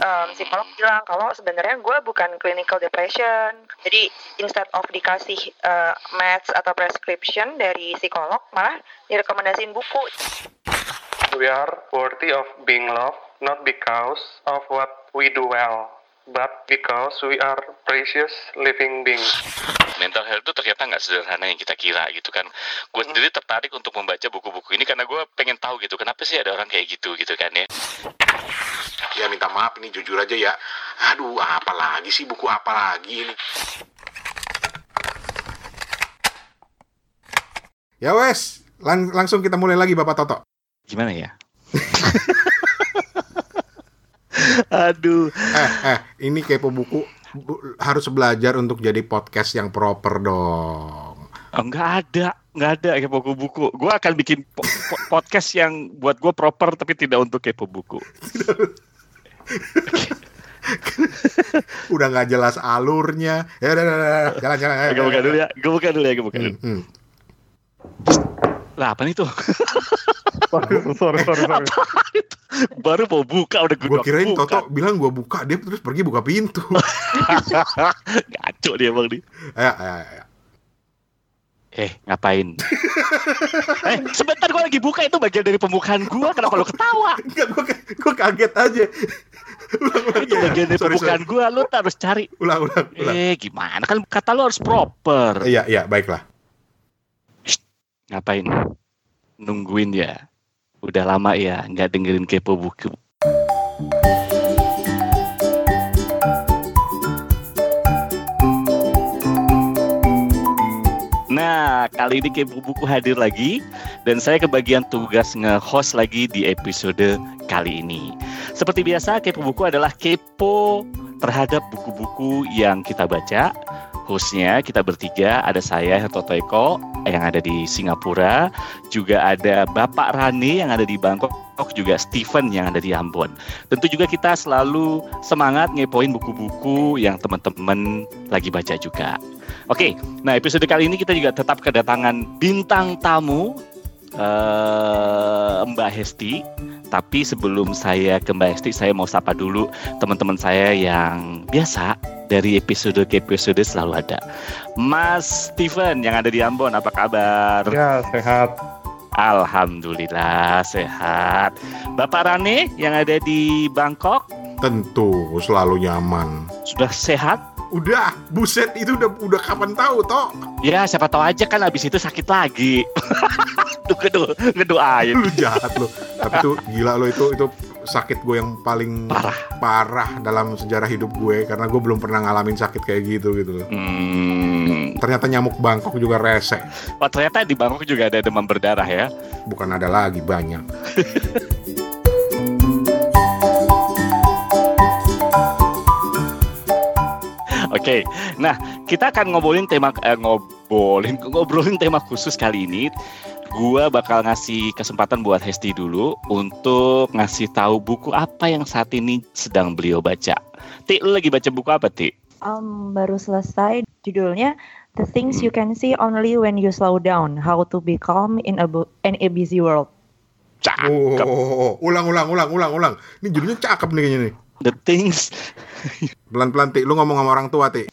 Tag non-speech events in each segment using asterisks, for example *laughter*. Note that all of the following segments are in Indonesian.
um, psikolog bilang kalau sebenarnya gue bukan clinical depression. Jadi instead of dikasih uh, meds atau prescription dari psikolog, malah direkomendasiin buku. We are worthy of being loved not because of what we do well, but because we are precious living beings. mental health itu ternyata nggak sederhana yang kita kira gitu kan. Gue sendiri tertarik untuk membaca buku-buku ini karena gue pengen tahu gitu kenapa sih ada orang kayak gitu gitu kan ya. Ya minta maaf ini jujur aja ya. Aduh, apa lagi sih buku apa lagi ini? Ya wes, lang- langsung kita mulai lagi Bapak Toto. Gimana ya? *laughs* Aduh. Eh, eh, ini kepo buku bu- harus belajar untuk jadi podcast yang proper dong. Oh, nggak ada, nggak ada kepo buku. Gue akan bikin po- po- podcast yang buat gue proper tapi tidak untuk kepo buku. *laughs* Udah nggak jelas alurnya. Ya udah, udah, udah. jalan jalan. Gue buka ayo, dulu ya, gue buka dulu ya, gue buka Hmm, dulu. hmm. Lah apa nih tuh? sorry, sorry, sorry. *laughs* Baru mau buka udah gue Gue kirain Toto bilang gue buka, dia terus pergi buka pintu. *laughs* Ngaco dia bang nih. Ayo, ayo, ayo. Eh, ngapain? *laughs* eh, sebentar gue lagi buka itu bagian dari pembukaan gue. Kenapa lo ketawa? Enggak, gue, gue kaget aja. ulang, ulang. Itu bagian dari Sorry, pembukaan gue. Lo harus cari. Ulang, ulang, ulang. Eh, gimana? Kan kata lo harus proper. Iya, iya, baiklah. Ngapain? Nungguin ya. Udah lama ya nggak dengerin kepo buku. Nah, kali ini Kepo Buku hadir lagi dan saya kebagian tugas nge-host lagi di episode kali ini. Seperti biasa, Kepo Buku adalah kepo terhadap buku-buku yang kita baca. Hostnya kita bertiga, ada saya Toto Eko yang ada di Singapura, juga ada Bapak Rani yang ada di Bangkok, juga Steven yang ada di Ambon. Tentu juga kita selalu semangat ngepoin buku-buku yang teman-teman lagi baca juga. Oke, nah episode kali ini kita juga tetap kedatangan bintang tamu eh, Mbak Hesti. Tapi sebelum saya ke Mbak Hesti, saya mau sapa dulu teman-teman saya yang biasa dari episode ke episode selalu ada. Mas Steven yang ada di Ambon, apa kabar? Ya, sehat. Alhamdulillah sehat. Bapak Rane yang ada di Bangkok Tentu selalu nyaman. sudah sehat? Udah, buset itu udah udah kapan tahu toh? Ya siapa tahu aja kan abis itu sakit lagi. *laughs* Tuh ngedo ngedoain. Lu jahat lu. Tapi tuh gila lo itu itu sakit gue yang paling Parah. parah dalam sejarah hidup gue karena gue belum pernah ngalamin sakit kayak gitu gitu loh. Hmm. Ternyata nyamuk Bangkok juga rese. Oh, ternyata di Bangkok juga ada demam berdarah ya. Bukan ada lagi banyak. *laughs* Oke, nah kita akan ngobrolin tema eh, ngobrolin ngobrolin tema khusus kali ini. Gua bakal ngasih kesempatan buat Hesti dulu untuk ngasih tahu buku apa yang saat ini sedang beliau baca. Ti, lu lagi baca buku apa, Ti? Um, baru selesai judulnya The Things You Can See Only When You Slow Down: How to Be Calm in a, Bu- in a Busy World. Cakep. Oh, ulang ulang ulang ulang ulang. Ini judulnya cakep nih kayaknya nih. The things *laughs* Pelan-pelan Ti, lu ngomong sama orang tua Ti.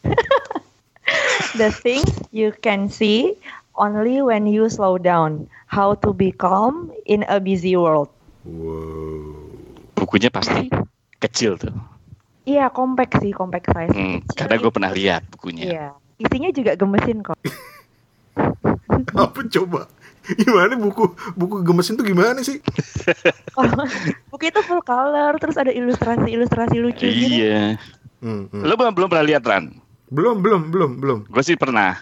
*laughs* The Things You Can See Only When You Slow Down: How to Be Calm in a Busy World. Wow. bukunya pasti kecil tuh. Iya, kompak sih, kompak size. Hmm, karena gue pernah lihat bukunya. Iya. Isinya juga gemesin kok. *laughs* Apa coba? *laughs* Gimana buku buku gemesin tuh gimana sih? *laughs* Buku itu full color, terus ada ilustrasi-ilustrasi lucu gitu. Iya. Hmm, hmm. Lo belum belum pernah lihat Ran? Belum belum belum belum. Gue sih pernah.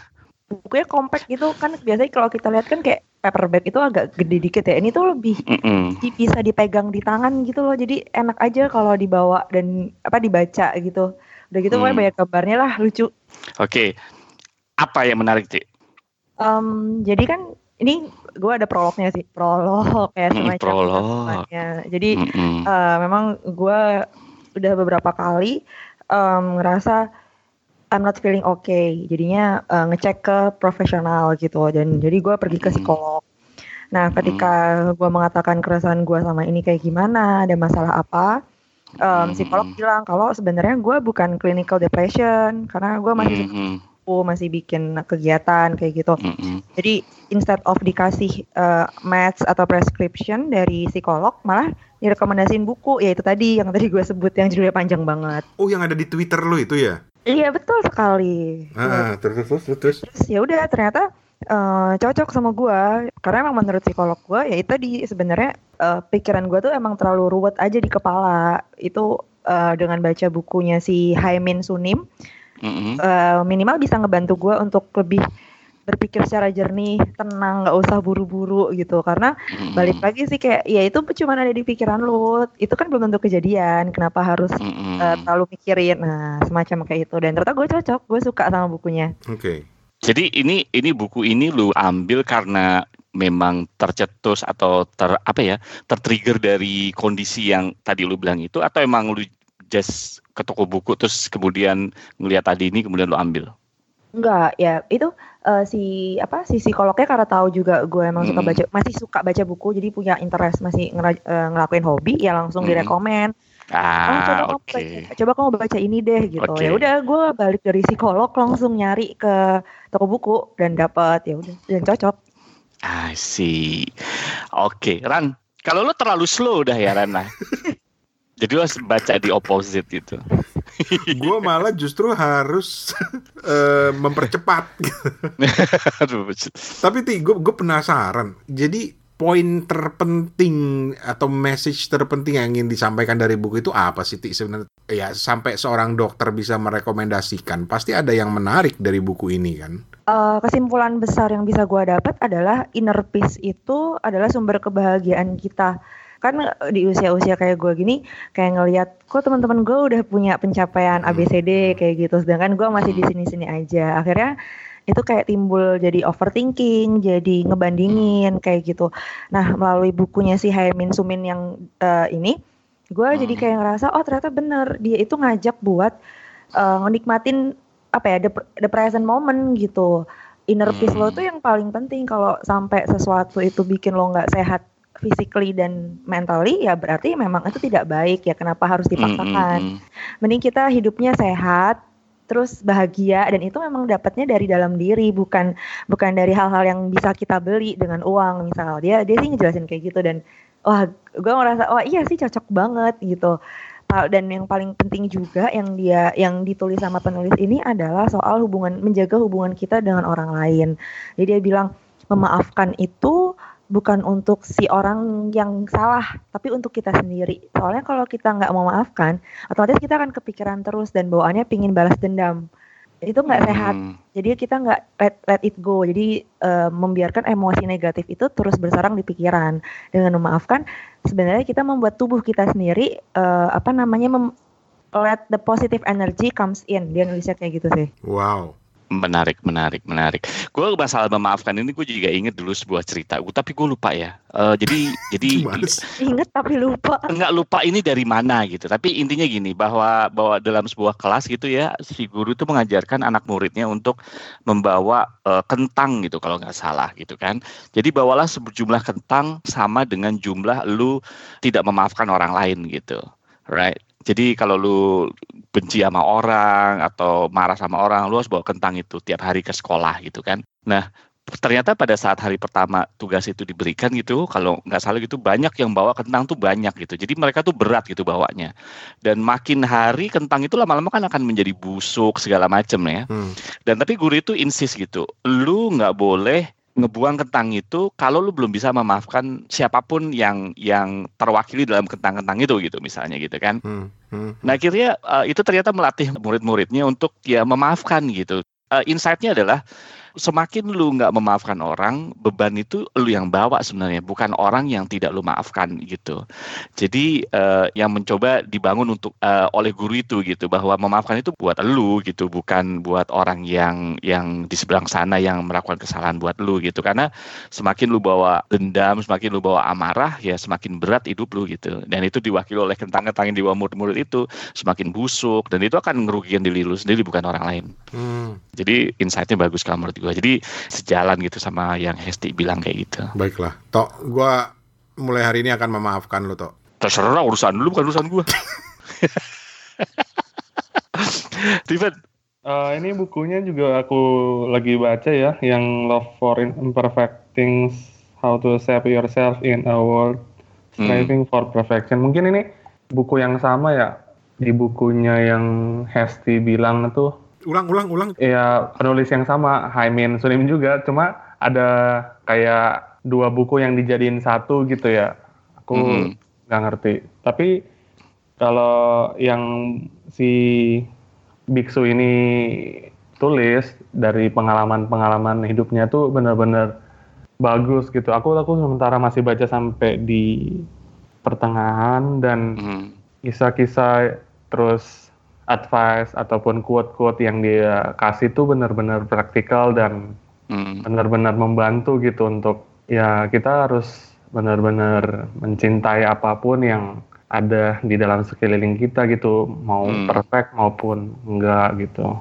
Bukunya compact gitu kan biasanya kalau kita lihat kan kayak paperback itu agak gede dikit ya. Ini tuh lebih Mm-mm. di- bisa dipegang di tangan gitu loh. Jadi enak aja kalau dibawa dan apa dibaca gitu. Udah gitu Hmm. pokoknya banyak gambarnya lah lucu. Oke. Apa yang menarik, Ti? Em, jadi kan ini gue ada prolognya sih, prolog kayak Hmm, semacam prolog. kesimpulannya. Jadi Mm-mm. eh, memang gue udah beberapa kali em, ngerasa I'm not feeling okay. Jadinya eh, ngecek ke profesional gitu. Dan jadi gue pergi ke Hmm. psikolog. Nah, ketika gue mengatakan keresahan gue sama ini kayak gimana, ada masalah apa, um, psikolog bilang kalau sebenarnya gue bukan clinical depression karena gue masih suka Mhm, buku, masih bikin kegiatan kayak gitu. mhm. Jadi instead of dikasih uh, meds atau prescription dari psikolog, malah direkomendasiin buku, ya itu tadi yang tadi gue sebut yang judulnya panjang banget. Oh, yang ada di Twitter lu itu ya? Iya betul sekali. Ah, terus terus terus. terus. Terus ya udah ternyata eh, cocok sama gue karena emang menurut psikolog gue ya itu di sebenarnya eh, pikiran gue tuh emang terlalu ruwet aja di kepala itu eh, dengan baca bukunya si Haimin Sunim Mhm. eh, minimal bisa ngebantu gue untuk lebih berpikir secara jernih tenang nggak usah buru-buru gitu karena Mhm. balik lagi sih kayak ya itu cuma ada di pikiran lu itu kan belum tentu kejadian kenapa harus Mhm. eh, terlalu mikirin nah semacam kayak itu dan ternyata gue cocok gue suka sama bukunya Oke. Jadi ini ini buku ini lu ambil karena memang tercetus atau ter apa ya tertrigger dari kondisi yang tadi lu bilang itu atau emang lu just ke toko buku terus kemudian ngelihat tadi ini kemudian lu ambil. Enggak, ya itu eh, si apa si psikolognya karena tahu juga gue emang suka baca masih suka baca buku jadi punya interest masih ngera- eh, ngelakuin hobi ya langsung Mm. direkomen. Oh, coba Ah, kamu oke. baca, coba kamu baca ini deh gitu. Oke. Ya udah gue balik dari psikolog langsung nyari ke toko buku dan dapat ya udah dan cocok. I see. Oke, Ran. Kalau lu terlalu slow dah ya Ran lah. *laughs* Jadi harus baca di opposite *laughs* itu. Gue malah justru harus *laughs* eh, mempercepat. *laughs* Tapi ti, gue gue penasaran. Jadi poin terpenting atau message terpenting yang ingin disampaikan dari buku itu apa sih ti sebenarnya? Ya sampai seorang dokter bisa merekomendasikan. Pasti ada yang menarik dari buku ini kan? Eh, kesimpulan besar yang bisa gue dapat adalah inner peace itu adalah sumber kebahagiaan kita. Kan eh, di usia-usia kayak gue gini, kayak ngelihat kok teman-teman gue udah punya pencapaian ABCD kayak gitu, sedangkan gue masih di sini-sini aja. Akhirnya itu kayak timbul jadi overthinking, jadi ngebandingin kayak gitu. Nah melalui bukunya si Haimin Sumin yang eh, ini, gue jadi kayak ngerasa oh ternyata bener dia itu ngajak buat eh, ngenikmatin apa ya the, the present moment gitu inner peace lo Hmm. tuh yang paling penting kalau sampai sesuatu itu bikin lo nggak sehat physically dan mentally ya berarti memang itu tidak baik ya. Kenapa harus dipaksakan? Mm, mm, mending kita hidupnya sehat terus bahagia dan itu memang dapatnya dari dalam diri bukan bukan dari hal-hal yang bisa kita beli dengan uang misal. Dia dia sih ngejelasin kayak gitu dan wah gue ngerasa wah iya sih cocok banget gitu. Dan yang paling penting juga yang dia yang ditulis sama penulis ini adalah soal hubungan menjaga hubungan kita dengan orang lain. Jadi dia bilang memaafkan itu bukan untuk si orang yang salah tapi untuk kita sendiri. Soalnya kalau kita nggak mau maafkan otomatis kita akan kepikiran terus dan bawaannya pingin balas dendam. Itu nggak sehat. Mm. jadi kita nggak let, let it go. Jadi eh, membiarkan emosi negatif itu terus bersarang di pikiran. Dengan memaafkan sebenarnya kita membuat tubuh kita sendiri eh, apa namanya mem- let the positive energy comes in. Dia nulisnya kayak gitu sih. Wow. Menarik, menarik, menarik. Gue masalah memaafkan ini gue juga inget dulu sebuah cerita. Gua- tapi gue lupa ya. Eh, jadi, jadi *laughs* inget tapi lupa nggak lupa ini dari mana gitu. Tapi intinya gini bahwa bahwa dalam sebuah kelas gitu ya, si guru itu mengajarkan anak muridnya untuk membawa eh, kentang gitu kalau nggak salah gitu kan. Jadi bawalah sejumlah kentang sama dengan jumlah lu tidak memaafkan orang lain gitu, right? Jadi kalau lu benci sama orang atau marah sama orang, lu harus bawa kentang itu tiap hari ke sekolah gitu kan. Nah, ternyata pada saat hari pertama tugas itu diberikan gitu, kalau nggak salah gitu banyak yang bawa kentang tuh banyak gitu. Jadi mereka tuh berat gitu bawanya. Dan makin hari kentang itu lama-lama kan akan menjadi busuk segala macem ya. Hmm. Dan tapi guru itu insist gitu, lu nggak boleh ngebuang kentang itu kalau lu belum bisa memaafkan siapa pun yang yang terwakili dalam kentang-kentang itu gitu misalnya gitu kan. Hmm. Hmm. Nah akhirnya eh, itu ternyata melatih murid-muridnya untuk ya memaafkan gitu. Eh, Insight-nya adalah semakin lu nggak memaafkan orang, beban itu lu yang bawa sebenarnya, bukan orang yang tidak lu maafkan gitu. Jadi eh, yang mencoba dibangun untuk eh, oleh guru itu gitu bahwa memaafkan itu buat lu gitu, bukan buat orang yang yang di seberang sana yang melakukan kesalahan buat lu gitu. Karena semakin lu bawa dendam, semakin lu bawa amarah, ya semakin berat hidup lu gitu. Dan itu diwakili oleh kentang-kentang yang dibawa murid-murid itu semakin busuk dan itu akan ngerugikan diri lu sendiri bukan orang lain. Hmm. Jadi insight-nya bagus kalau menurut gue. Jadi sejalan gitu sama yang Hesti bilang kayak gitu. Baiklah. Tok, gua mulai hari ini akan memaafkan lo, Tok. Terserah urusan lu bukan urusan gue. *laughs* Steven, Uh, ini bukunya juga aku lagi baca ya, yang Love for Imperfect Things, How to Save Yourself in a World Striving for Perfection. Mungkin ini buku yang sama ya, di bukunya yang Hesti bilang itu, Ulang, ulang, ulang. ya penulis yang sama, Haimin Sunim juga, cuma ada kayak dua buku yang dijadiin satu gitu ya. Aku Mhm. nggak ngerti. Tapi kalau yang si biksu ini tulis dari pengalaman-pengalaman hidupnya tuh benar-benar bagus gitu. Aku aku sementara masih baca sampai di pertengahan dan Hmm. kisah-kisah terus advice ataupun quote-quote yang dia kasih tuh benar-benar praktikal dan Hmm. benar-benar membantu gitu untuk ya kita harus benar-benar mencintai apa pun yang ada di dalam sekeliling kita gitu mau Hmm. perfect maupun enggak gitu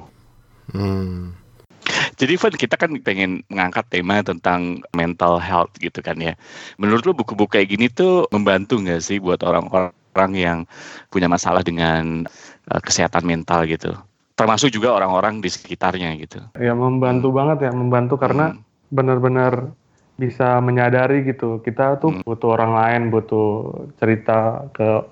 Hmm. Jadi Van, kita kan pengen mengangkat tema tentang mental health gitu kan ya. Menurut lo buku-buku kayak gini tuh membantu nggak sih buat orang-orang yang punya masalah dengan uh, kesehatan mental gitu? Termasuk juga orang-orang di sekitarnya gitu. ya membantu banget ya membantu karena Hmm. benar-benar bisa menyadari gitu kita tuh Hmm. butuh orang lain butuh cerita ke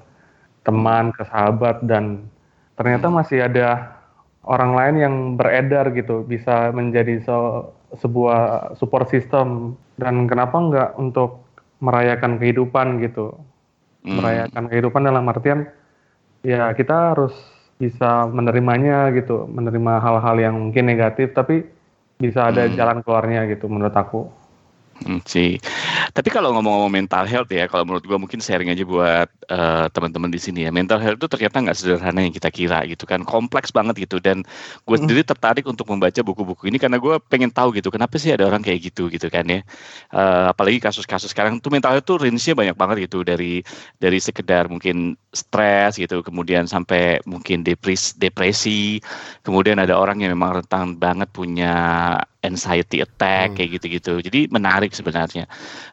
teman ke sahabat dan ternyata Hmm. masih ada orang lain yang beredar gitu bisa menjadi se- sebuah support system dan kenapa nggak untuk merayakan kehidupan gitu Hmm. merayakan kehidupan dalam artian ya kita harus bisa menerimanya gitu menerima hal-hal yang mungkin negatif tapi bisa ada Hmm. jalan keluarnya gitu menurut aku Hmm, sih. Tapi kalau ngomong-ngomong mental health ya, kalau menurut gua mungkin sharing aja buat eh, teman-teman di sini ya. Mental health itu ternyata nggak sederhana yang kita kira gitu kan, kompleks banget gitu. Dan gue Mm. sendiri tertarik untuk membaca buku-buku ini karena gue pengen tahu gitu, kenapa sih ada orang kayak gitu gitu kan ya. Eh, apalagi kasus-kasus sekarang tuh mental health tuh range-nya banyak banget gitu dari dari sekedar mungkin stres gitu, kemudian sampai mungkin depresi, depresi, kemudian ada orang yang memang rentan banget punya anxiety attack Hmm. kayak gitu-gitu. Jadi menarik sebenarnya.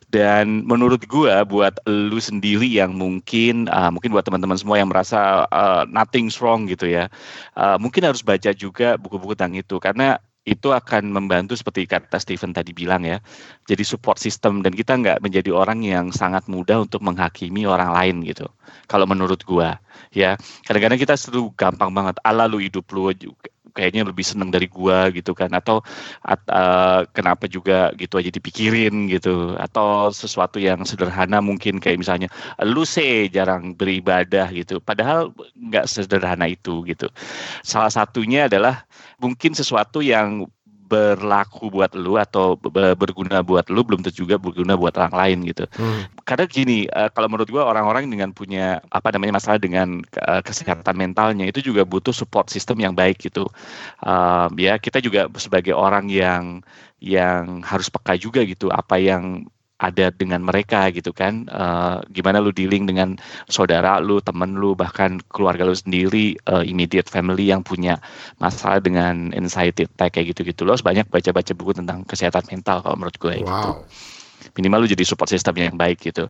Dan menurut gua buat lu sendiri yang mungkin uh, mungkin buat teman-teman semua yang merasa uh, nothing's wrong gitu ya. uh, mungkin harus baca juga buku-buku tentang itu karena itu akan membantu seperti kata Steven tadi bilang ya. Jadi support system dan kita nggak menjadi orang yang sangat mudah untuk menghakimi orang lain gitu. Kalau menurut gua ya. Kadang-kadang kita selalu gampang banget ala lu hidup lu juga kayaknya lebih seneng dari gua gitu kan. Atau at- eh, kenapa juga gitu aja dipikirin gitu. Atau sesuatu yang sederhana mungkin kayak misalnya lu sih jarang beribadah gitu. Padahal nggak sederhana itu gitu. Salah satunya adalah mungkin sesuatu yang berlaku buat lu atau be- berguna buat lu belum tentu juga berguna buat orang lain gitu. Hmm. karena gini eh, kalau menurut gua orang-orang dengan punya apa namanya masalah dengan eh, kesehatan mentalnya itu juga butuh support system yang baik gitu. Um, ya kita juga sebagai orang yang yang harus peka juga gitu. Apa yang ada dengan mereka gitu kan. Eh, gimana lu dealing dengan saudara lu temen lu bahkan keluarga lu sendiri eh, immediate family yang punya masalah dengan anxiety attack kayak gitu gitu lo harus banyak baca-baca buku tentang kesehatan mental kalau menurut gue gitu. Wow. minimal lu jadi support system yang baik gitu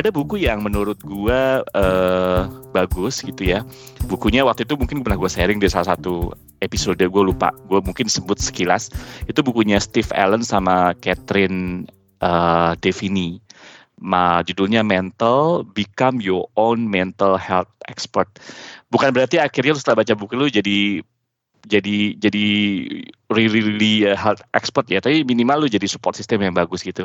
ada buku yang menurut gua eh, bagus gitu ya. Bukunya waktu itu mungkin pernah gue sharing di salah satu episode gue lupa. Gue mungkin sebut sekilas. Itu bukunya Steve Allen sama Catherine eh, Devini. Ma, judulnya Mental Become Your Own Mental Health Expert. Bukan berarti akhirnya setelah baca buku lu jadi jadi jadi really, really uh, health expert ya tapi minimal lu jadi support system yang bagus gitu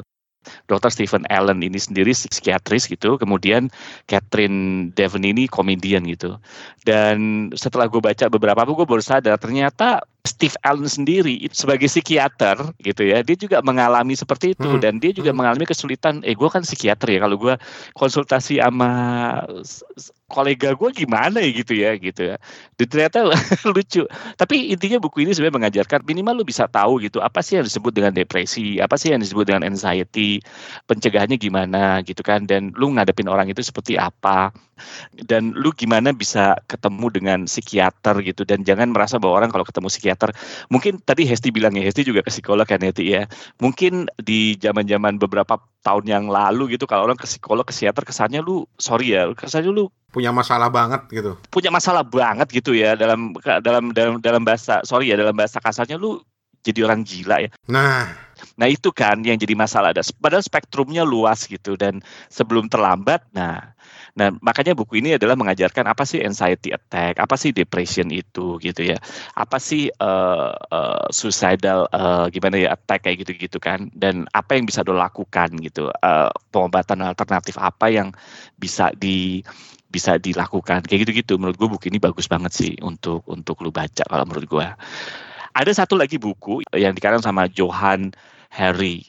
Dr. Stephen Allen ini sendiri psikiatris gitu, kemudian Catherine Devon ini komedian gitu. Dan setelah gue baca beberapa buku, gue baru sadar ternyata Steve Allen sendiri sebagai psikiater gitu ya, dia juga mengalami seperti itu Hmm. dan dia juga Hmm. mengalami kesulitan. Eh, gue kan psikiater ya, kalau gue konsultasi sama kolega gue gimana ya gitu ya gitu ya. Dan ternyata *laughs* lucu. Tapi intinya buku ini sebenarnya mengajarkan minimal lu bisa tahu gitu apa sih yang disebut dengan depresi, apa sih yang disebut dengan anxiety, pencegahannya gimana gitu kan dan lu ngadepin orang itu seperti apa dan lu gimana bisa ketemu dengan psikiater gitu dan jangan merasa bahwa orang kalau ketemu psikiater. Mungkin tadi Hesti bilang ya, Hesti juga ke psikolog kan ya, Ti, ya. Mungkin di zaman-zaman beberapa tahun yang lalu gitu, kalau orang ke psikolog, ke psikiater, kesannya lu, sorry ya, kesannya lu Punya masalah banget gitu. punya masalah banget gitu ya dalam dalam dalam dalam bahasa sorry ya dalam bahasa kasarnya lu jadi orang gila ya. Nah, Nah itu kan yang jadi masalah. Ada padahal spektrumnya luas gitu dan sebelum terlambat. Nah, nah makanya buku ini adalah mengajarkan apa sih anxiety attack, apa sih depression itu gitu ya, apa sih eh, eh, suicidal eh, gimana ya attack kayak gitu-gitu kan, dan apa yang bisa lo lakukan gitu, eh, pengobatan alternatif apa yang bisa di bisa dilakukan kayak gitu-gitu. Menurut gue buku ini bagus banget sih untuk untuk lu baca kalau menurut gue. Ada satu lagi buku yang dikarang sama Johan Harry.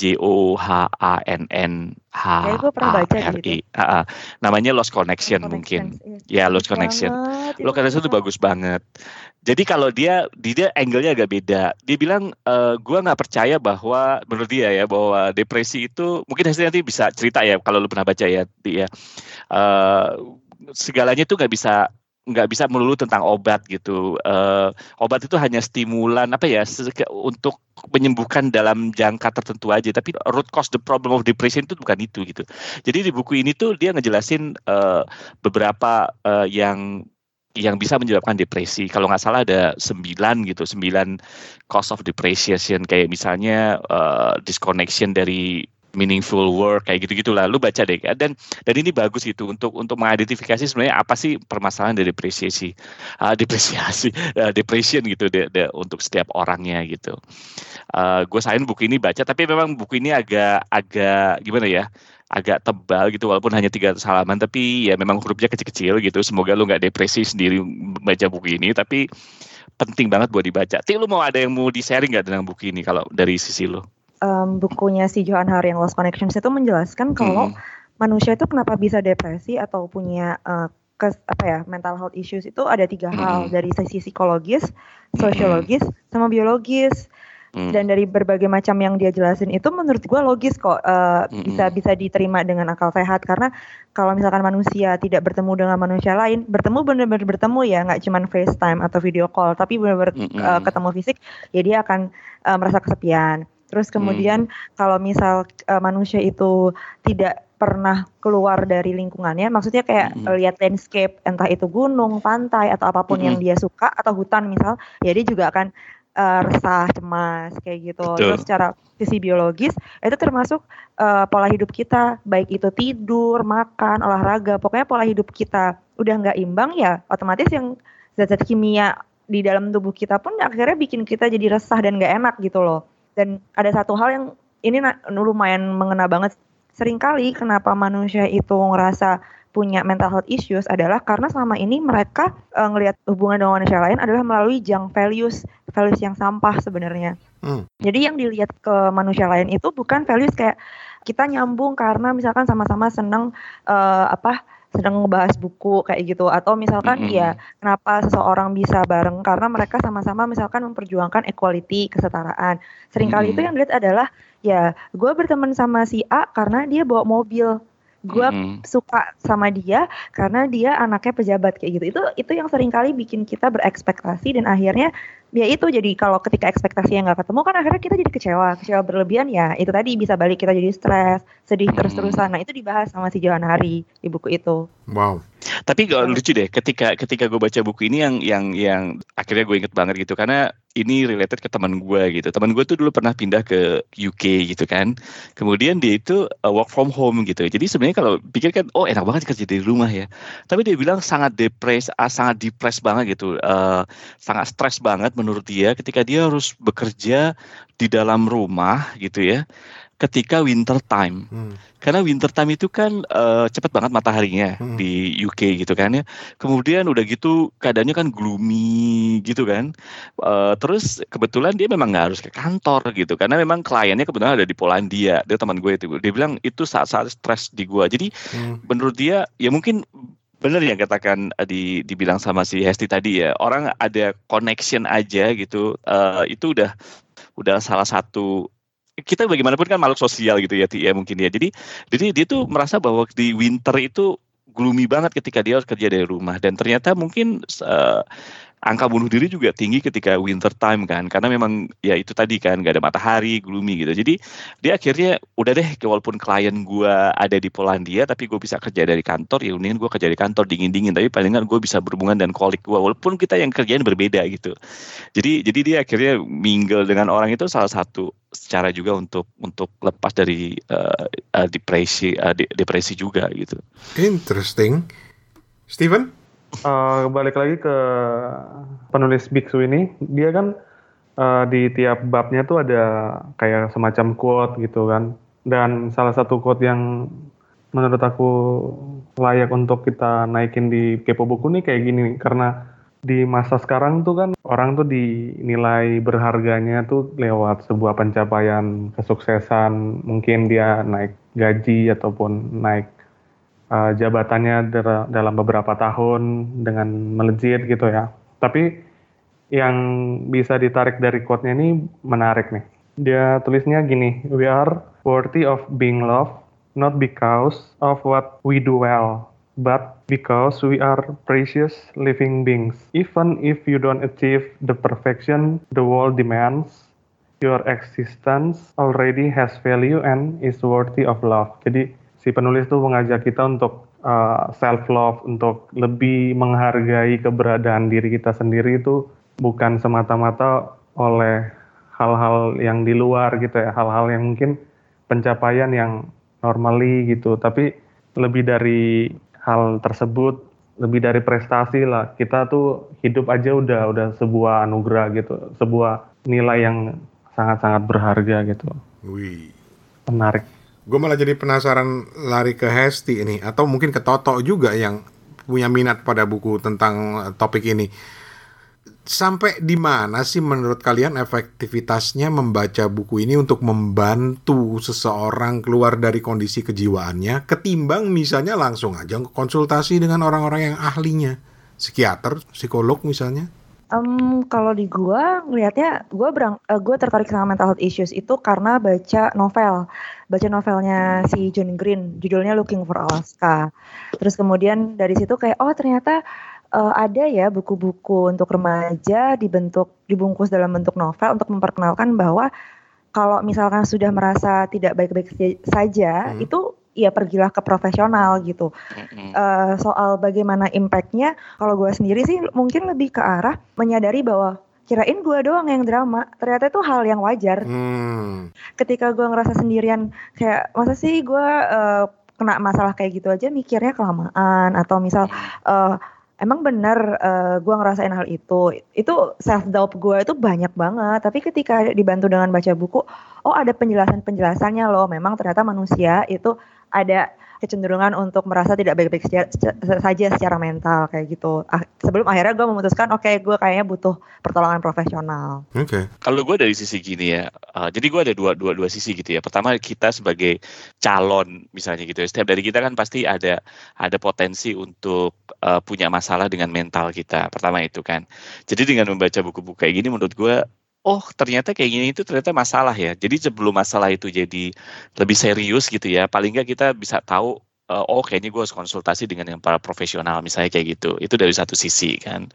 J O H A N N H A R gitu. I. Ah, ah. Namanya Lost Connection mungkin. Ya, Lost Connection. Lo Connection itu bagus banget. Jadi kalau dia dia angle-nya agak beda. Dia bilang eh, gua nggak percaya bahwa menurut dia ya bahwa depresi itu mungkin hasilnya nanti bisa cerita ya kalau lu pernah baca ya dia segalanya itu nggak bisa nggak bisa melulu tentang obat gitu. Eh, obat itu hanya stimulan apa ya untuk menyembuhkan dalam jangka tertentu aja. Tapi root cause the problem of depression itu bukan itu gitu. Jadi di buku ini tuh dia ngejelasin eh, beberapa eh, yang yang bisa menyebabkan depresi. Kalau nggak salah ada sembilan gitu, sembilan cause of depression kayak misalnya eh, disconnection dari meaningful work kayak gitu gitulah lu baca deh dan dan ini bagus gitu untuk untuk mengidentifikasi sebenarnya apa sih permasalahan dari depresiasi uh, depresiasi uh, *laughs* depression gitu de, de- untuk setiap orangnya gitu uh, gue sayang buku ini baca tapi memang buku ini agak agak gimana ya agak tebal gitu walaupun hanya 300 halaman tapi ya memang hurufnya kecil-kecil gitu semoga lu nggak depresi sendiri baca buku ini tapi penting banget buat dibaca. Ti lu mau ada yang mau di sharing nggak tentang buku ini kalau dari sisi lu? Em, bukunya si Johan Hari yang Lost Connections itu menjelaskan kalau Hmm. manusia itu kenapa bisa depresi atau punya eh, kes, apa ya mental health issues itu ada tiga hal Mm. dari sisi psikologis, sosiologis, sama biologis. Hmm. Dan dari berbagai macam yang dia jelasin itu menurut gua logis kok eh, Mm-mm. bisa bisa diterima dengan akal sehat karena kalau misalkan manusia tidak bertemu dengan manusia lain, bertemu benar-benar bertemu ya nggak cuman FaceTime atau video call, tapi benar-benar Mm-mm. eh, ketemu fisik, ya dia akan eh, merasa kesepian. Terus kemudian kalau misal eh, manusia itu tidak pernah keluar dari lingkungannya, maksudnya kayak Mm-mm. lihat landscape, entah itu gunung, pantai atau apa pun yang dia suka atau hutan misal, ya dia juga akan eh, resah, cemas kayak gitu. Betul. Terus secara sisi biologis itu termasuk eh, pola hidup kita, baik itu tidur, makan, olahraga, pokoknya pola hidup kita udah nggak imbang ya, otomatis yang zat-zat kimia di dalam tubuh kita pun akhirnya bikin kita jadi resah dan nggak enak gitu loh. Dan ada satu hal yang ini lumayan mengena banget. Seringkali kenapa manusia itu ngerasa punya mental health issues adalah karena selama ini mereka eh, ngelihat hubungan dengan manusia lain adalah melalui junk values, values yang sampah sebenarnya. Hmm. Jadi yang dilihat ke manusia lain itu bukan values kayak kita nyambung karena misalkan sama-sama senang eh, apa sedang ngebahas buku kayak gitu atau misalkan Mm-mm. ya kenapa seseorang bisa bareng karena mereka sama-sama misalkan memperjuangkan equality kesetaraan sering kali itu Mm-mm. yang dilihat adalah ya gue berteman sama si A karena dia bawa mobil gue Mm-mm. suka sama dia karena dia anaknya pejabat kayak gitu itu itu yang sering kali bikin kita berekspektasi dan akhirnya ya itu jadi kalau ketika ekspektasi yang nggak ketemu kan akhirnya kita jadi kecewa kecewa berlebihan ya itu tadi bisa balik kita jadi stres sedih Hmm. terus-terusan nah itu dibahas sama si Johan Hari di buku itu Wow. Tapi gak lucu deh ketika ketika gue baca buku ini yang yang yang akhirnya gue inget banget gitu karena ini related ke teman gue gitu. Teman gue tuh dulu pernah pindah ke UK gitu kan. Kemudian dia itu uh, work from home gitu. Jadi sebenarnya kalau pikir kan oh enak banget kerja dari rumah ya. Tapi dia bilang sangat depres, ah, sangat depres banget gitu. Uh, sangat stres banget menurut dia ketika dia harus bekerja di dalam rumah gitu ya. Ketika winter time. Hmm. Karena winter time itu kan eh, cepat banget mataharinya Hmm. di UK gitu kan ya. Kemudian udah gitu keadaannya kan gloomy gitu kan. Eh, terus kebetulan dia memang nggak harus ke kantor gitu karena memang kliennya kebetulan ada di Polandia. Dia teman gue itu. Dia bilang itu saat-saat stres di gua. Jadi Hmm. menurut dia ya mungkin benar yang katakan eh, di dibilang sama si Hesti tadi ya. Orang ada connection aja gitu. eh, itu udah udah salah satu kita bagaimanapun kan makhluk sosial gitu ya Ti, ya mungkin ya. Jadi jadi dia tuh merasa bahwa di winter itu gloomy banget ketika dia harus kerja dari rumah dan ternyata mungkin eh, angka bunuh diri juga tinggi ketika winter time kan karena memang ya itu tadi kan nggak ada matahari gloomy gitu. Jadi dia akhirnya udah deh walaupun klien gue ada di Polandia tapi gue bisa kerja dari kantor ya mendingan gue kerja di kantor dingin dingin tapi palingan gue bisa berhubungan dan kolik gue walaupun kita yang kerjaan berbeda gitu. Jadi jadi dia akhirnya mingle dengan orang itu salah satu secara juga untuk untuk lepas dari uh, depresi uh, de depresi juga gitu. Interesting. Steven uh, balik lagi ke penulis biksu ini, dia kan uh, di tiap babnya tuh ada kayak semacam quote gitu kan. Dan salah satu quote yang menurut aku layak untuk kita naikin di kepo buku nih kayak gini. Karena di masa sekarang tuh kan orang tuh dinilai berharganya tuh lewat sebuah pencapaian kesuksesan. Mungkin dia naik gaji ataupun naik uh, jabatannya dalam beberapa tahun dengan melejit gitu ya. Tapi yang bisa ditarik dari quote-nya ini menarik nih. Dia tulisnya gini, we are worthy of being loved not because of what we do well, but because we are precious living beings. Even if you don't achieve the perfection the world demands, your existence already has value and is worthy of love. Jadi si penulis tuh mengajak kita untuk uh, eh, self love, untuk lebih menghargai keberadaan diri kita sendiri itu bukan semata-mata oleh hal-hal yang di luar gitu ya, hal-hal yang mungkin pencapaian yang normally gitu, tapi lebih dari hal tersebut, lebih dari prestasi lah. Kita tuh hidup aja udah udah sebuah anugerah gitu, sebuah nilai yang sangat-sangat berharga gitu. Wih. Menarik. Gue malah jadi penasaran lari ke Hesti ini atau mungkin ke Toto juga yang punya minat pada buku tentang eh, topik ini. Sampai di mana sih menurut kalian efektivitasnya membaca buku ini untuk membantu seseorang keluar dari kondisi kejiwaannya ketimbang misalnya langsung aja konsultasi dengan orang-orang yang ahlinya, psikiater, psikolog misalnya? Um, kalau di gua ngelihatnya gua berang uh, gua tertarik sama mental health issues itu karena baca novel. Baca novelnya si John Green, judulnya Looking for Alaska. Terus kemudian dari situ kayak oh ternyata uh, ada ya buku-buku untuk remaja dibentuk dibungkus dalam bentuk novel untuk memperkenalkan bahwa kalau misalkan sudah merasa tidak baik-baik saja hmm. itu ya pergilah ke profesional gitu. Mm-hmm. Uh, soal bagaimana impactnya, kalau gue sendiri sih mungkin lebih ke arah menyadari bahwa kirain gue doang yang drama, ternyata itu hal yang wajar. Mm. Ketika gue ngerasa sendirian, kayak masa sih gue uh, kena masalah kayak gitu aja mikirnya kelamaan atau misal uh, emang benar uh, gue ngerasain hal itu itu self doubt gue itu banyak banget tapi ketika dibantu dengan baca buku oh ada penjelasan penjelasannya loh memang ternyata manusia itu ada kecenderungan untuk merasa tidak baik-baik saja secara mental kayak gitu. Ah, sebelum akhirnya gue memutuskan, oke okay, gue kayaknya butuh pertolongan profesional. Oke. Okay. Kalau gue dari sisi gini ya, uh, jadi gue ada dua dua dua sisi gitu ya. Pertama kita sebagai calon misalnya gitu ya, setiap dari kita kan pasti ada ada potensi untuk uh, punya masalah dengan mental kita. Pertama itu kan. Jadi dengan membaca buku-buku kayak gini, menurut gue oh ternyata kayak gini itu ternyata masalah ya. Jadi sebelum masalah itu jadi lebih serius gitu ya, paling nggak kita bisa tahu uh, oh kayaknya gue harus konsultasi dengan yang para profesional misalnya kayak gitu. Itu dari satu sisi kan.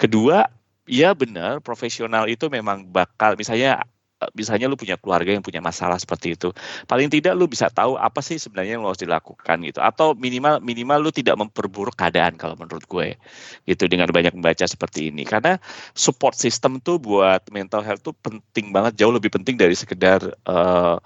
Kedua, ya benar profesional itu memang bakal misalnya misalnya lu punya keluarga yang punya masalah seperti itu paling tidak lu bisa tahu apa sih sebenarnya yang harus dilakukan gitu. Atau minimal minimal lu tidak memperburuk keadaan kalau menurut gue gitu dengan banyak membaca seperti ini. Karena support system tuh buat mental health tuh penting banget jauh lebih penting dari sekedar uh,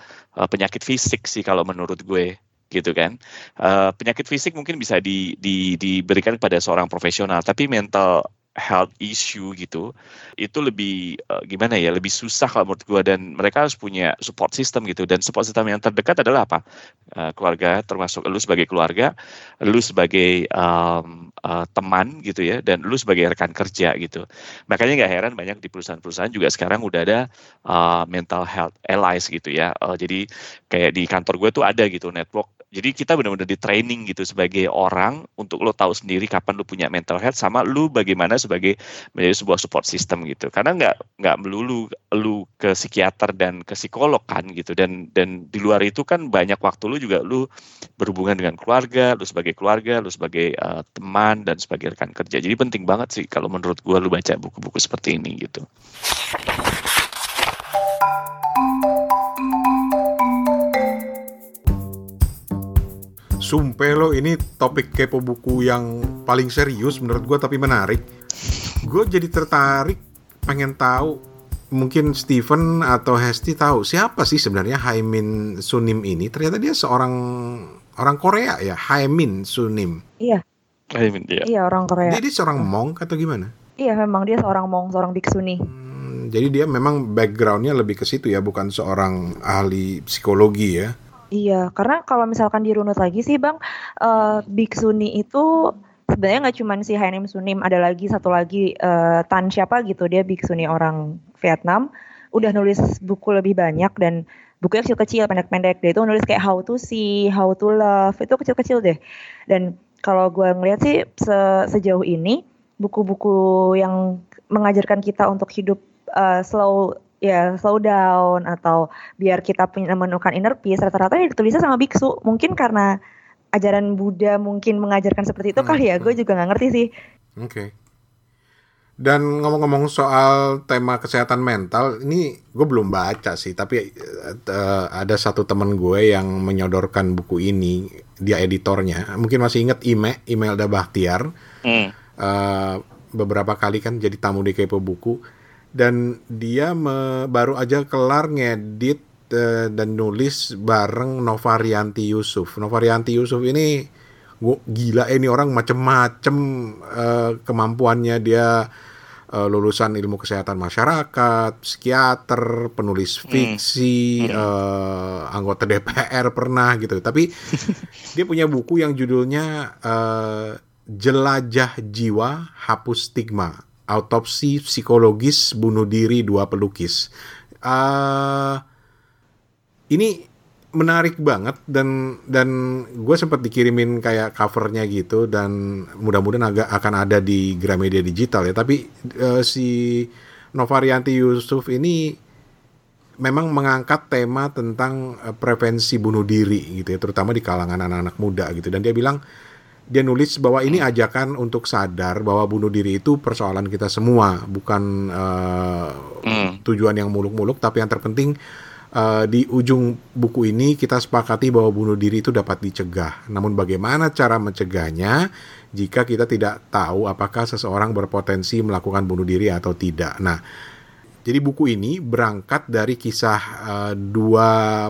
penyakit fisik sih kalau menurut gue gitu kan. Uh, penyakit fisik mungkin bisa di, di, diberikan kepada seorang profesional tapi mental health issue gitu itu lebih uh, gimana ya lebih susah kalau menurut gue dan mereka harus punya support system gitu. Dan support system yang terdekat adalah apa? Uh, keluarga termasuk lu sebagai keluarga lu sebagai um, uh, teman gitu ya dan lu sebagai rekan kerja gitu. Makanya nggak heran banyak di perusahaan-perusahaan juga sekarang udah ada uh, mental health allies gitu ya. Uh, jadi kayak di kantor gue tuh ada gitu network Jadi kita benar-benar di training gitu sebagai orang untuk lo tahu sendiri kapan lo punya mental health sama lo bagaimana sebagai menjadi sebuah support system gitu. Karena nggak nggak melulu lu ke psikiater dan ke psikolog kan gitu dan dan di luar itu kan banyak waktu lu juga lu berhubungan dengan keluarga, lu sebagai keluarga, lu sebagai uh, teman dan sebagai rekan kerja. Jadi penting banget sih kalau menurut gua lu baca buku-buku seperti ini gitu. Sumpah lo ini topik kepo buku yang paling serius menurut gue tapi menarik. Gue jadi tertarik pengen tahu mungkin Steven atau Hesti tahu siapa sih sebenarnya Haimin Sunim ini? Ternyata dia seorang orang Korea ya, Haimin Sunim. Iya. Haimin dia. Iya orang Korea. Jadi seorang monk atau gimana? Iya memang dia seorang mong, seorang biksuni. Hmm, jadi dia memang backgroundnya lebih ke situ ya, bukan seorang ahli psikologi ya. Iya, karena kalau misalkan dirunut lagi sih Bang, uh, Biksuni itu sebenarnya nggak cuma si Hainim Sunim, ada lagi satu lagi uh, Tan siapa gitu, dia Biksuni orang Vietnam, udah nulis buku lebih banyak dan bukunya kecil-kecil, pendek-pendek. Dia itu nulis kayak How to See, How to Love, itu kecil-kecil deh. Dan kalau gue ngeliat sih se sejauh ini buku-buku yang mengajarkan kita untuk hidup uh, slow ya slow down atau biar kita menemukan inner peace rata-rata ya ditulisnya sama biksu mungkin karena ajaran Buddha mungkin mengajarkan seperti itu Hmm, kali ya hmm. gue juga nggak ngerti sih Oke. Dan ngomong-ngomong soal tema kesehatan mental, ini gue belum baca sih, tapi eh, ada satu temen gue yang menyodorkan buku ini, dia editornya. Mungkin masih inget Ime, Imelda Bahtiar. Hmm. Eh, beberapa kali kan jadi tamu di Kepo Buku. Dan dia me- baru aja kelar ngedit eh, dan nulis bareng Novarianti Yusuf. Novarianti Yusuf ini gua, gila ini orang macem-macem eh, kemampuannya dia eh, lulusan ilmu kesehatan masyarakat, psikiater, penulis fiksi, eh, anggota DPR pernah gitu. Tapi *laughs* dia punya buku yang judulnya eh, Jelajah Jiwa Hapus Stigma. Autopsi psikologis bunuh diri dua pelukis. Eh, ini menarik banget dan dan gue sempat dikirimin kayak covernya gitu dan mudah-mudahan agak akan ada di Gramedia Digital ya tapi eh, si Novarianti Yusuf ini memang mengangkat tema tentang eh, prevensi bunuh diri gitu ya terutama di kalangan anak-anak muda gitu dan dia bilang dia nulis bahwa ini ajakan untuk sadar bahwa bunuh diri itu persoalan kita semua bukan Hmm. tujuan yang muluk-muluk tapi yang terpenting eh, di ujung buku ini kita sepakati bahwa bunuh diri itu dapat dicegah. Namun bagaimana cara mencegahnya jika kita tidak tahu apakah seseorang berpotensi melakukan bunuh diri atau tidak. Nah, jadi buku ini berangkat dari kisah eh, dua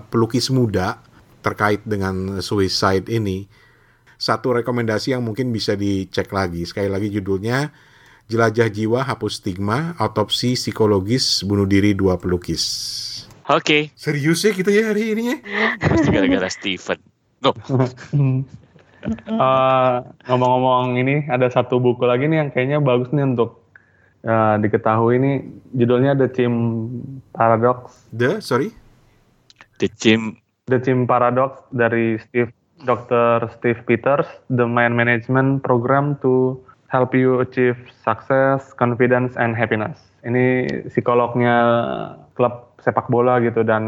pelukis muda terkait dengan suicide ini. Satu rekomendasi yang mungkin bisa dicek lagi. Sekali lagi judulnya Jelajah Jiwa Hapus Stigma, Autopsi Psikologis Bunuh Diri Dua Pelukis. Oke, Serius ya kita ya hari ini ya? pasti gara-gara Steven. *laughs* Eh, ngomong-ngomong ini ada satu buku lagi nih yang kayaknya bagus nih untuk eh, diketahui nih judulnya The Chim Paradox The, sorry? The Gym The Chim Paradox dari Steve Dr. Steve Peters The Mind Management Program to Help You Achieve Success, Confidence and Happiness. Ini psikolognya klub sepak bola gitu dan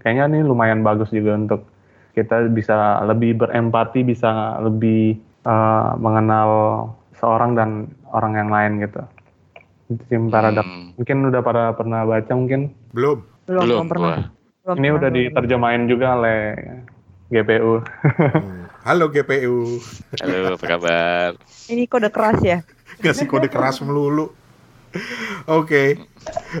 kayaknya ini lumayan bagus juga untuk kita bisa lebih berempati, bisa lebih eh, mengenal seorang dan orang yang lain gitu. Tim Paradox. Hmm. Mungkin udah pada pernah baca mungkin. Belum. belum belum pernah. Belum Ini pernah, udah diterjemahin juga oleh GPU. Hmm. Halo GPU. Halo, apa kabar? ini kode keras ya Ngasih kode keras melulu. Oke.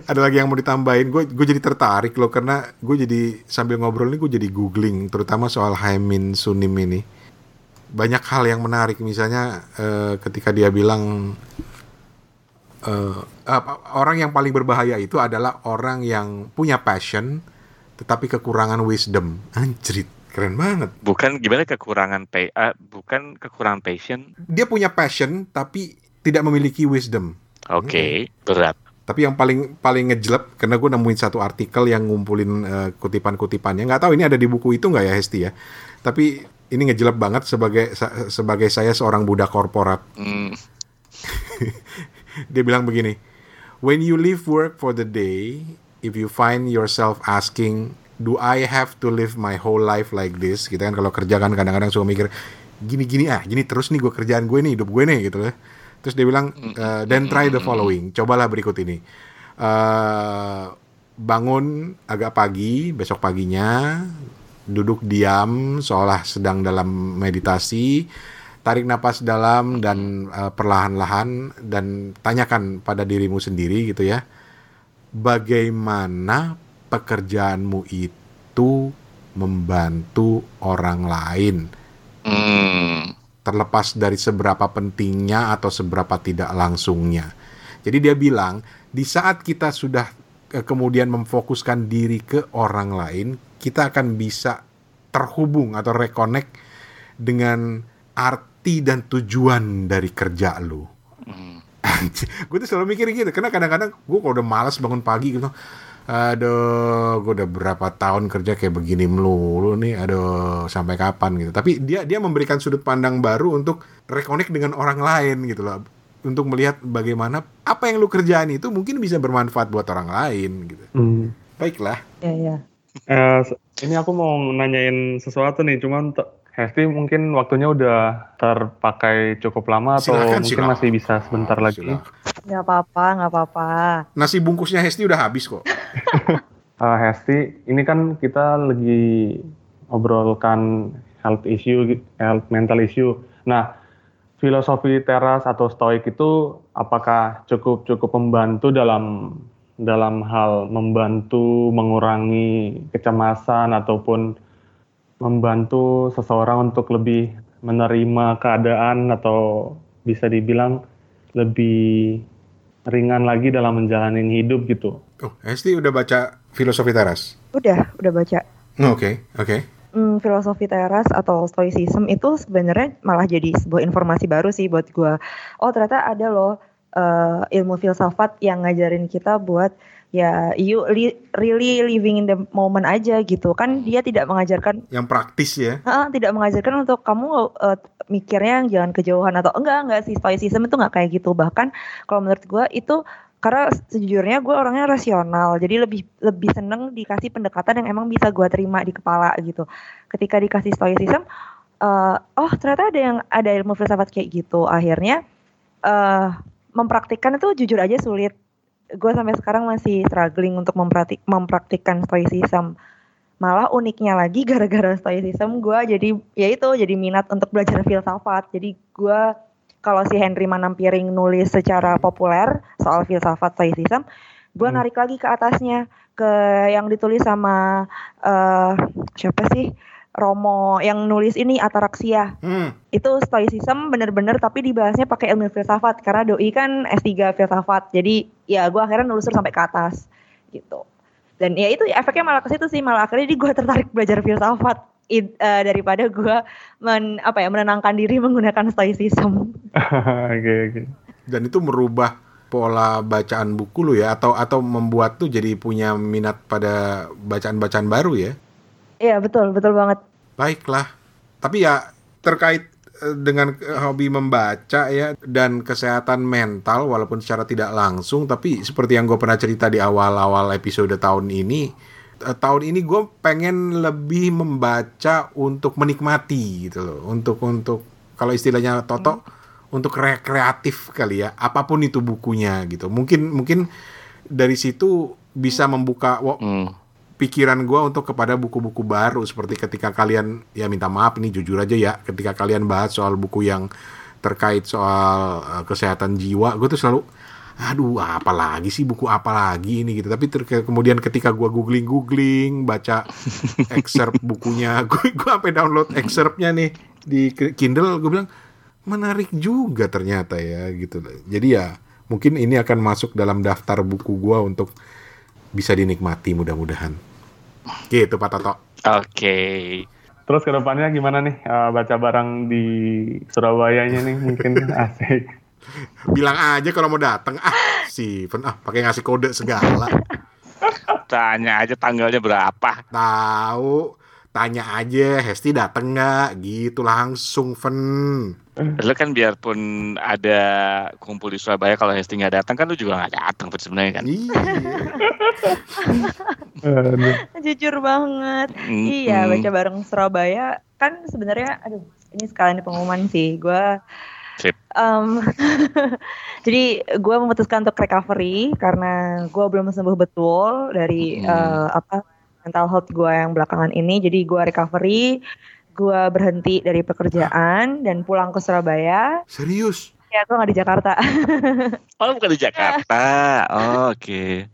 Ada lagi yang mau ditambahin? Gue gue jadi tertarik loh karena gue jadi sambil ngobrol ini gue jadi googling terutama soal Haimin Sunim ini. Banyak hal yang menarik misalnya eh, ketika dia bilang eh, apa, orang yang paling berbahaya itu adalah orang yang punya passion tetapi kekurangan wisdom. *laughs* Anjrit, keren banget. Bukan gimana kekurangan pay, ah, bukan kekurangan passion. Dia punya passion tapi tidak memiliki wisdom. Oke, berat. Tapi yang paling paling ngejelek karena gue nemuin satu artikel yang ngumpulin eh, kutipan-kutipannya. Nggak tahu ini ada di buku itu nggak ya Hesti ya. Tapi ini ngejelek banget sebagai sebagai saya seorang budak korporat. Hmm. *laughs* Dia bilang begini, when you leave work for the day, if you find yourself asking, do I have to live my whole life like this? Kita kan kalau kerja kan kadang-kadang suka mikir, gini-gini ah, gini terus nih gue kerjaan gue nih, hidup gue nih gitu ya. Terus dia bilang, "Uh, then try the following, cobalah berikut ini. Eh, bangun agak pagi, besok paginya, duduk diam seolah sedang dalam meditasi, tarik napas dalam dan eh, perlahan-lahan dan tanyakan pada dirimu sendiri gitu ya. Bagaimana pekerjaanmu itu membantu orang lain? Hmm. terlepas dari seberapa pentingnya atau seberapa tidak langsungnya. Jadi dia bilang, di saat kita sudah eh, kemudian memfokuskan diri ke orang lain, kita akan bisa terhubung atau reconnect dengan arti dan tujuan dari kerja lu. *laughs* gue tuh selalu mikir gitu, karena kadang-kadang gue kalau udah malas bangun pagi gitu, aduh, gue udah berapa tahun kerja kayak begini melulu nih, aduh, sampai kapan gitu. Tapi dia dia memberikan sudut pandang baru untuk reconnect dengan orang lain gitu loh, untuk melihat bagaimana apa yang lu kerjaan itu mungkin bisa bermanfaat buat orang lain gitu. Hmm. Baiklah. Ya ya. Eh, se- ini aku mau nanyain sesuatu nih, cuman Hesti mungkin waktunya udah terpakai cukup lama atau Silakan, mungkin silakan. masih bisa sebentar lagi. Silakan. Nggak apa-apa, nggak apa-apa. Nasi bungkusnya Hesti udah habis kok. *laughs* Eh, Hesti, ini kan kita lagi obrolkan health issue, health mental issue. Nah, filosofi teras atau stoik itu apakah cukup cukup membantu dalam dalam hal membantu mengurangi kecemasan ataupun membantu seseorang untuk lebih menerima keadaan atau bisa dibilang lebih ringan lagi dalam menjalani hidup gitu. Oh, Hesti udah baca filosofi teras? Udah, udah baca. Oke, oke. Hmm, filosofi teras atau stoicism itu sebenarnya malah jadi sebuah informasi baru sih buat gua. Oh ternyata ada loh eh, ilmu filsafat yang ngajarin kita buat ya you li- really living in the moment aja gitu. Kan dia tidak mengajarkan Yang praktis ya. Heeh, tidak mengajarkan untuk kamu eh, mikirnya yang jangan kejauhan atau enggak enggak sih stoicism itu enggak kayak gitu. Bahkan kalau menurut gua itu karena sejujurnya gue orangnya rasional. Jadi lebih lebih seneng dikasih pendekatan yang emang bisa gua terima di kepala gitu. Ketika dikasih stoicism eh, oh ternyata ada yang ada ilmu filsafat kayak gitu. Akhirnya eh mempraktikkan itu jujur aja sulit gue sampai sekarang masih struggling untuk mempraktik mempraktikkan stoicism. Malah uniknya lagi *laughs* gara-gara stoicism gue jadi ya itu jadi minat untuk belajar filsafat. Jadi gue kalau si Henry Manampiring nulis secara populer soal filsafat stoicism gue Hmm. narik lagi ke atasnya ke yang ditulis sama eh siapa sih Romo yang nulis ini Ataraksia Hmm. itu stoicism bener-bener tapi dibahasnya pakai ilmu filsafat karena doi kan S3 filsafat jadi ya gue akhirnya nelusur sampai ke atas gitu dan ya itu efeknya malah ke situ sih malah akhirnya di gue tertarik belajar filsafat i- eh, daripada gue men apa ya menenangkan diri menggunakan stoicism *laughs* Oke oke. Dan itu merubah pola bacaan buku lu ya atau atau membuat tuh jadi punya minat pada bacaan-bacaan baru ya. Iya betul betul banget Baiklah. Tapi ya terkait eh, dengan eh, hobi membaca ya dan kesehatan mental walaupun secara tidak langsung tapi seperti yang gue pernah cerita di awal-awal episode tahun ini eh, tahun ini gue pengen lebih membaca untuk menikmati gitu loh untuk untuk kalau istilahnya Toto untuk rekreatif kali ya apa pun itu bukunya gitu mungkin mungkin dari situ bisa membuka Hmm. Pikiran gue untuk kepada buku-buku baru. Seperti ketika kalian ya minta maaf ini jujur aja ya. Ketika kalian bahas soal buku yang terkait soal eh, kesehatan jiwa gue tuh selalu aduh apa lagi sih buku apa lagi ini? Gitu. Tapi ter- kemudian ketika gue googling googling baca *laughs* excerpt bukunya gue gue sampai download excerptnya nih di Kindle gue bilang menarik juga ternyata ya gitu. Jadi ya mungkin ini akan masuk dalam daftar buku gue untuk bisa dinikmati mudah-mudahan gitu Pak Toto Oke. Terus ke depannya gimana nih eh, baca barang di Surabayanya nih mungkin *laughs* asik. bilang aja kalau mau datang ah Steven ah pakai ngasih kode segala Tanya aja tanggalnya berapa. tahu tanya aja Hesti dateng nggak gitu langsung Fen Lu kan biarpun ada kumpul di Surabaya kalau Hesti nggak datang kan lu juga nggak datang sebenarnya kan. iya. *laughs* Jujur banget. Mm-mm. Iya, baca bareng Surabaya kan sebenarnya aduh, ini sekalian pengumuman sih. Gua Sip. em, *laughs* jadi gue memutuskan untuk recovery karena gue belum sembuh betul dari Hmm. eh, apa mental health gue yang belakangan ini. Jadi gue recovery, gue berhenti dari pekerjaan dan pulang ke Surabaya. serius Ya gue nggak di Jakarta. *laughs* Oh bukan di Jakarta. Oh, Oke.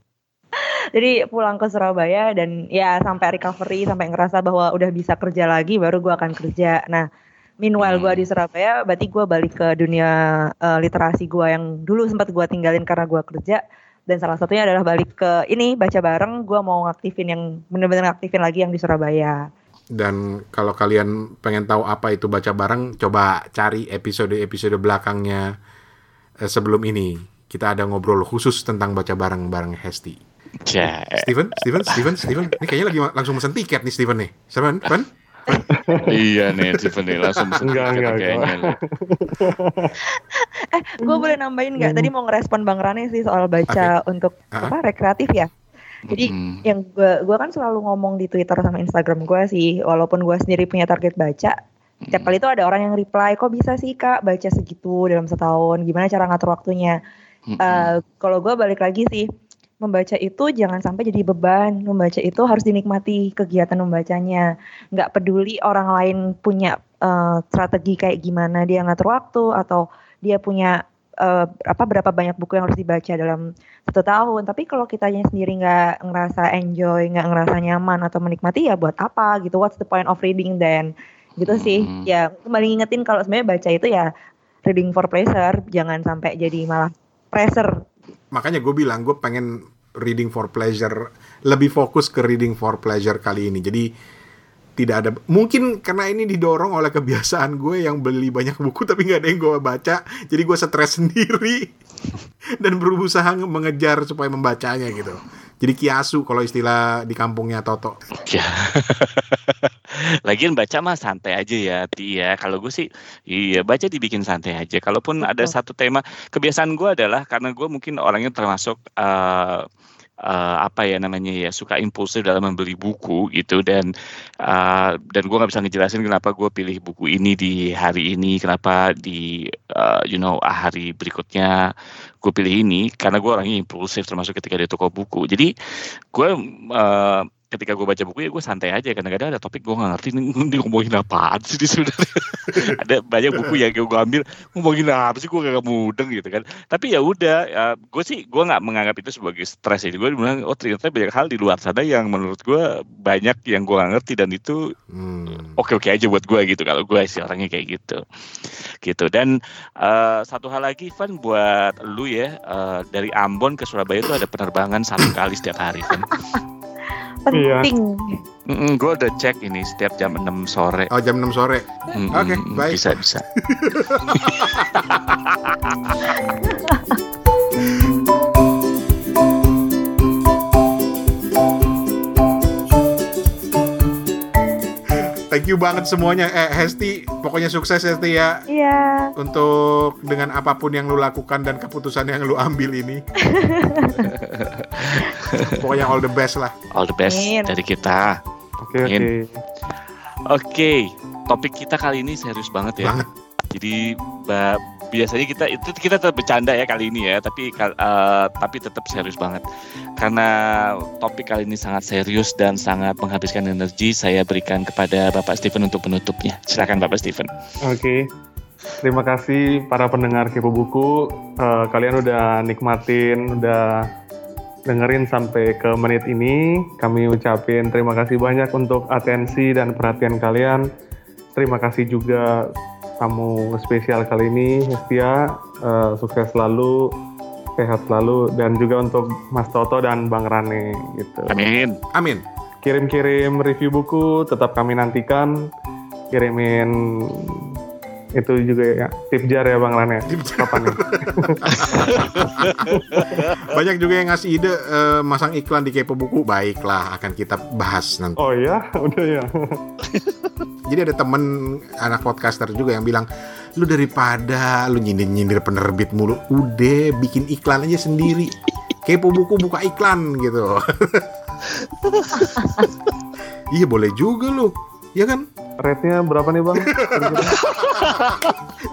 Jadi pulang ke Surabaya dan ya sampai recovery sampai ngerasa bahwa udah bisa kerja lagi baru gua akan kerja. Nah, meanwhile gua Hmm. di Surabaya berarti gua balik ke dunia eh, literasi gua yang dulu sempat gua tinggalin karena gua kerja dan salah satunya adalah balik ke ini baca bareng gua mau ngaktifin yang bener-bener ngaktifin lagi yang di Surabaya. dan kalau kalian pengen tahu apa itu baca bareng coba cari episode-episode belakangnya eh, sebelum ini. Kita ada ngobrol khusus tentang baca bareng bareng Hesti. Ja. Steven? Steven? Steven? Steven? Ini kayaknya lagi langsung mesen tiket nih Steven nih. Steven? Fen iya nih nih langsung Enggak, enggak, kayaknya. enggak. Eh, gue boleh nambahin nggak? Tadi mau ngerespon Bang Rane sih soal baca untuk Ah. apa rekreatif ya. Jadi Mm-mm. yang gue gua kan selalu ngomong di Twitter sama Instagram gue sih, walaupun gue sendiri punya target baca, tiap kali itu ada orang yang reply, kok bisa sih kak baca segitu dalam setahun, gimana cara ngatur waktunya? Mm-mm. Eh, Kalau gue balik lagi sih, membaca itu jangan sampai jadi beban, membaca itu harus dinikmati kegiatan membacanya, nggak peduli orang lain punya eh, strategi kayak gimana dia ngatur waktu atau dia punya eh, apa berapa banyak buku yang harus dibaca dalam satu tahun. Tapi kalau kitanya sendiri nggak ngerasa enjoy, nggak ngerasa nyaman atau menikmati ya buat apa gitu? What's the point of reading then? Gitu sih. Hmm. Ya kembali ngingetin kalau sebenarnya baca itu ya reading for pleasure, jangan sampai jadi malah pressure. Makanya gue bilang gue pengen reading for pleasure lebih fokus ke reading for pleasure kali ini. Jadi tidak ada mungkin karena ini didorong oleh kebiasaan gue yang beli banyak buku tapi nggak ada yang gue baca jadi gue stres *laughs* sendiri dan berusaha nge- mengejar supaya membacanya gitu jadi kiasu kalau istilah di kampungnya Toto Ya. *laughs* Lagian baca mah santai aja ya, Ti ya. Kalau gue sih, iya baca dibikin santai aja. Kalaupun ada satu tema, kebiasaan gue adalah karena gue mungkin orangnya termasuk eh, eh, apa ya namanya ya suka impulsif dalam membeli buku gitu dan eh, dan gue nggak bisa ngejelasin kenapa gue pilih buku ini di hari ini, kenapa di eh, you know hari berikutnya gue pilih ini karena gue orangnya impulsif termasuk ketika di toko buku. Jadi gue eh, ketika gue baca buku ya gue santai aja. Kadang-kadang ada topik gue nggak ngerti *laughs* ini, ngomongin apaan sih di sebenarnya? *laughs* Ada banyak buku yang gue ambil ngomongin apa sih gue gak mudeng gitu kan. Tapi ya udah ya, gue sih gue nggak menganggap itu sebagai stres ya gue bilang oh ternyata banyak hal di luar sana yang menurut gue banyak yang gue nggak ngerti dan itu hmm. oke-oke aja buat gue gitu. Kalau gue sih orangnya kayak gitu. Gitu. Dan eh, satu hal lagi Van buat lu ya eh, dari Ambon ke Surabaya itu ada penerbangan satu kali setiap hari Van Iya. Penting. gue udah cek ini setiap jam 6 sore oh jam 6 sore Mm, Oke, mm, baik. bisa bisa *laughs* thank you banget semuanya eh Hesti pokoknya sukses Hesti ya Iya. untuk dengan apa pun yang lu lakukan dan keputusan yang lu ambil ini. *laughs* Pokoknya all the best lah. all the best Amin. dari kita Oke oke. Ingin. oke topik kita kali ini serius banget ya Banget. jadi ba- biasanya kita itu kita tetap bercanda ya kali ini ya tapi eh, tapi tetap serius banget karena topik kali ini sangat serius dan sangat menghabiskan energi saya berikan kepada Bapak Steven untuk penutupnya silakan Bapak Steven Oke. Terima kasih para pendengar Kepo Buku. Eh, kalian udah nikmatin, udah dengerin sampai ke menit ini. Kami ucapin terima kasih banyak untuk atensi dan perhatian kalian. Terima kasih juga tamu spesial kali ini, Hestia. Eh, sukses selalu, sehat selalu, dan juga untuk Mas Toto dan Bang Rane gitu Amin Amin. kirim-kirim review buku tetap kami nantikan kirimin itu juga ya tip jar ya Bang Ran ya. Tip jar. Kapan nih? *laughs* Banyak juga yang ngasih ide eh, masang iklan di kepo buku. Baiklah, akan kita bahas nanti. Oh iya, *laughs* udah ya. *laughs* Jadi ada temen anak podcaster juga yang bilang, lu daripada lu nyindir-nyindir penerbit mulu, udah bikin iklan aja sendiri. Kepo buku buka iklan gitu. *laughs* iya boleh juga lu, ya kan? Rate-nya berapa nih Bang? *laughs*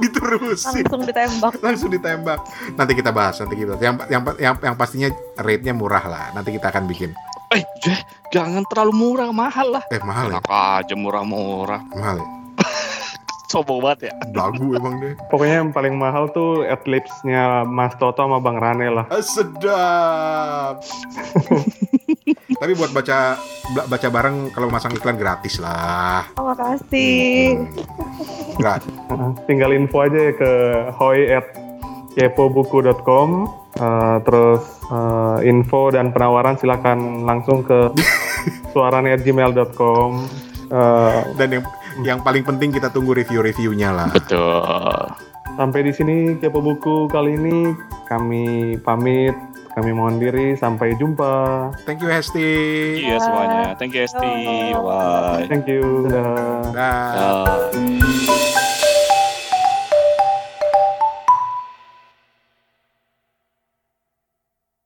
Diterusin. Langsung ditembak. langsung ditembak. Nanti kita bahas, nanti kita. Yang yang yang, yang pastinya rate-nya murah lah. Nanti kita akan bikin. Eh, Jeh, jangan terlalu murah, mahal lah. Eh mahal ya, Enak aja murah-murah. mahal ya. *laughs* Sombong banget ya. Dagu emang deh. Pokoknya yang paling mahal tuh adlibs-nya Mas Toto sama Bang Rane lah. Ah, sedap. *laughs* Tapi buat baca ba- baca bareng kalau masang iklan gratis lah. Oh, makasih. Gratis. Heeh, Tinggal info aja ya ke hoi at kepobuku.com Eh, terus eh, info dan penawaran silakan langsung ke *laughs* suarane@gmail.com Eh, Dan yang yang paling penting kita tunggu review-reviewnya lah. Betul. sampai di sini kepo buku kali ini kami pamit kami mohon diri sampai jumpa Thank you Hesti. Iya semuanya. Thank you, Esti. Bye. thank you dah Dah. Dah.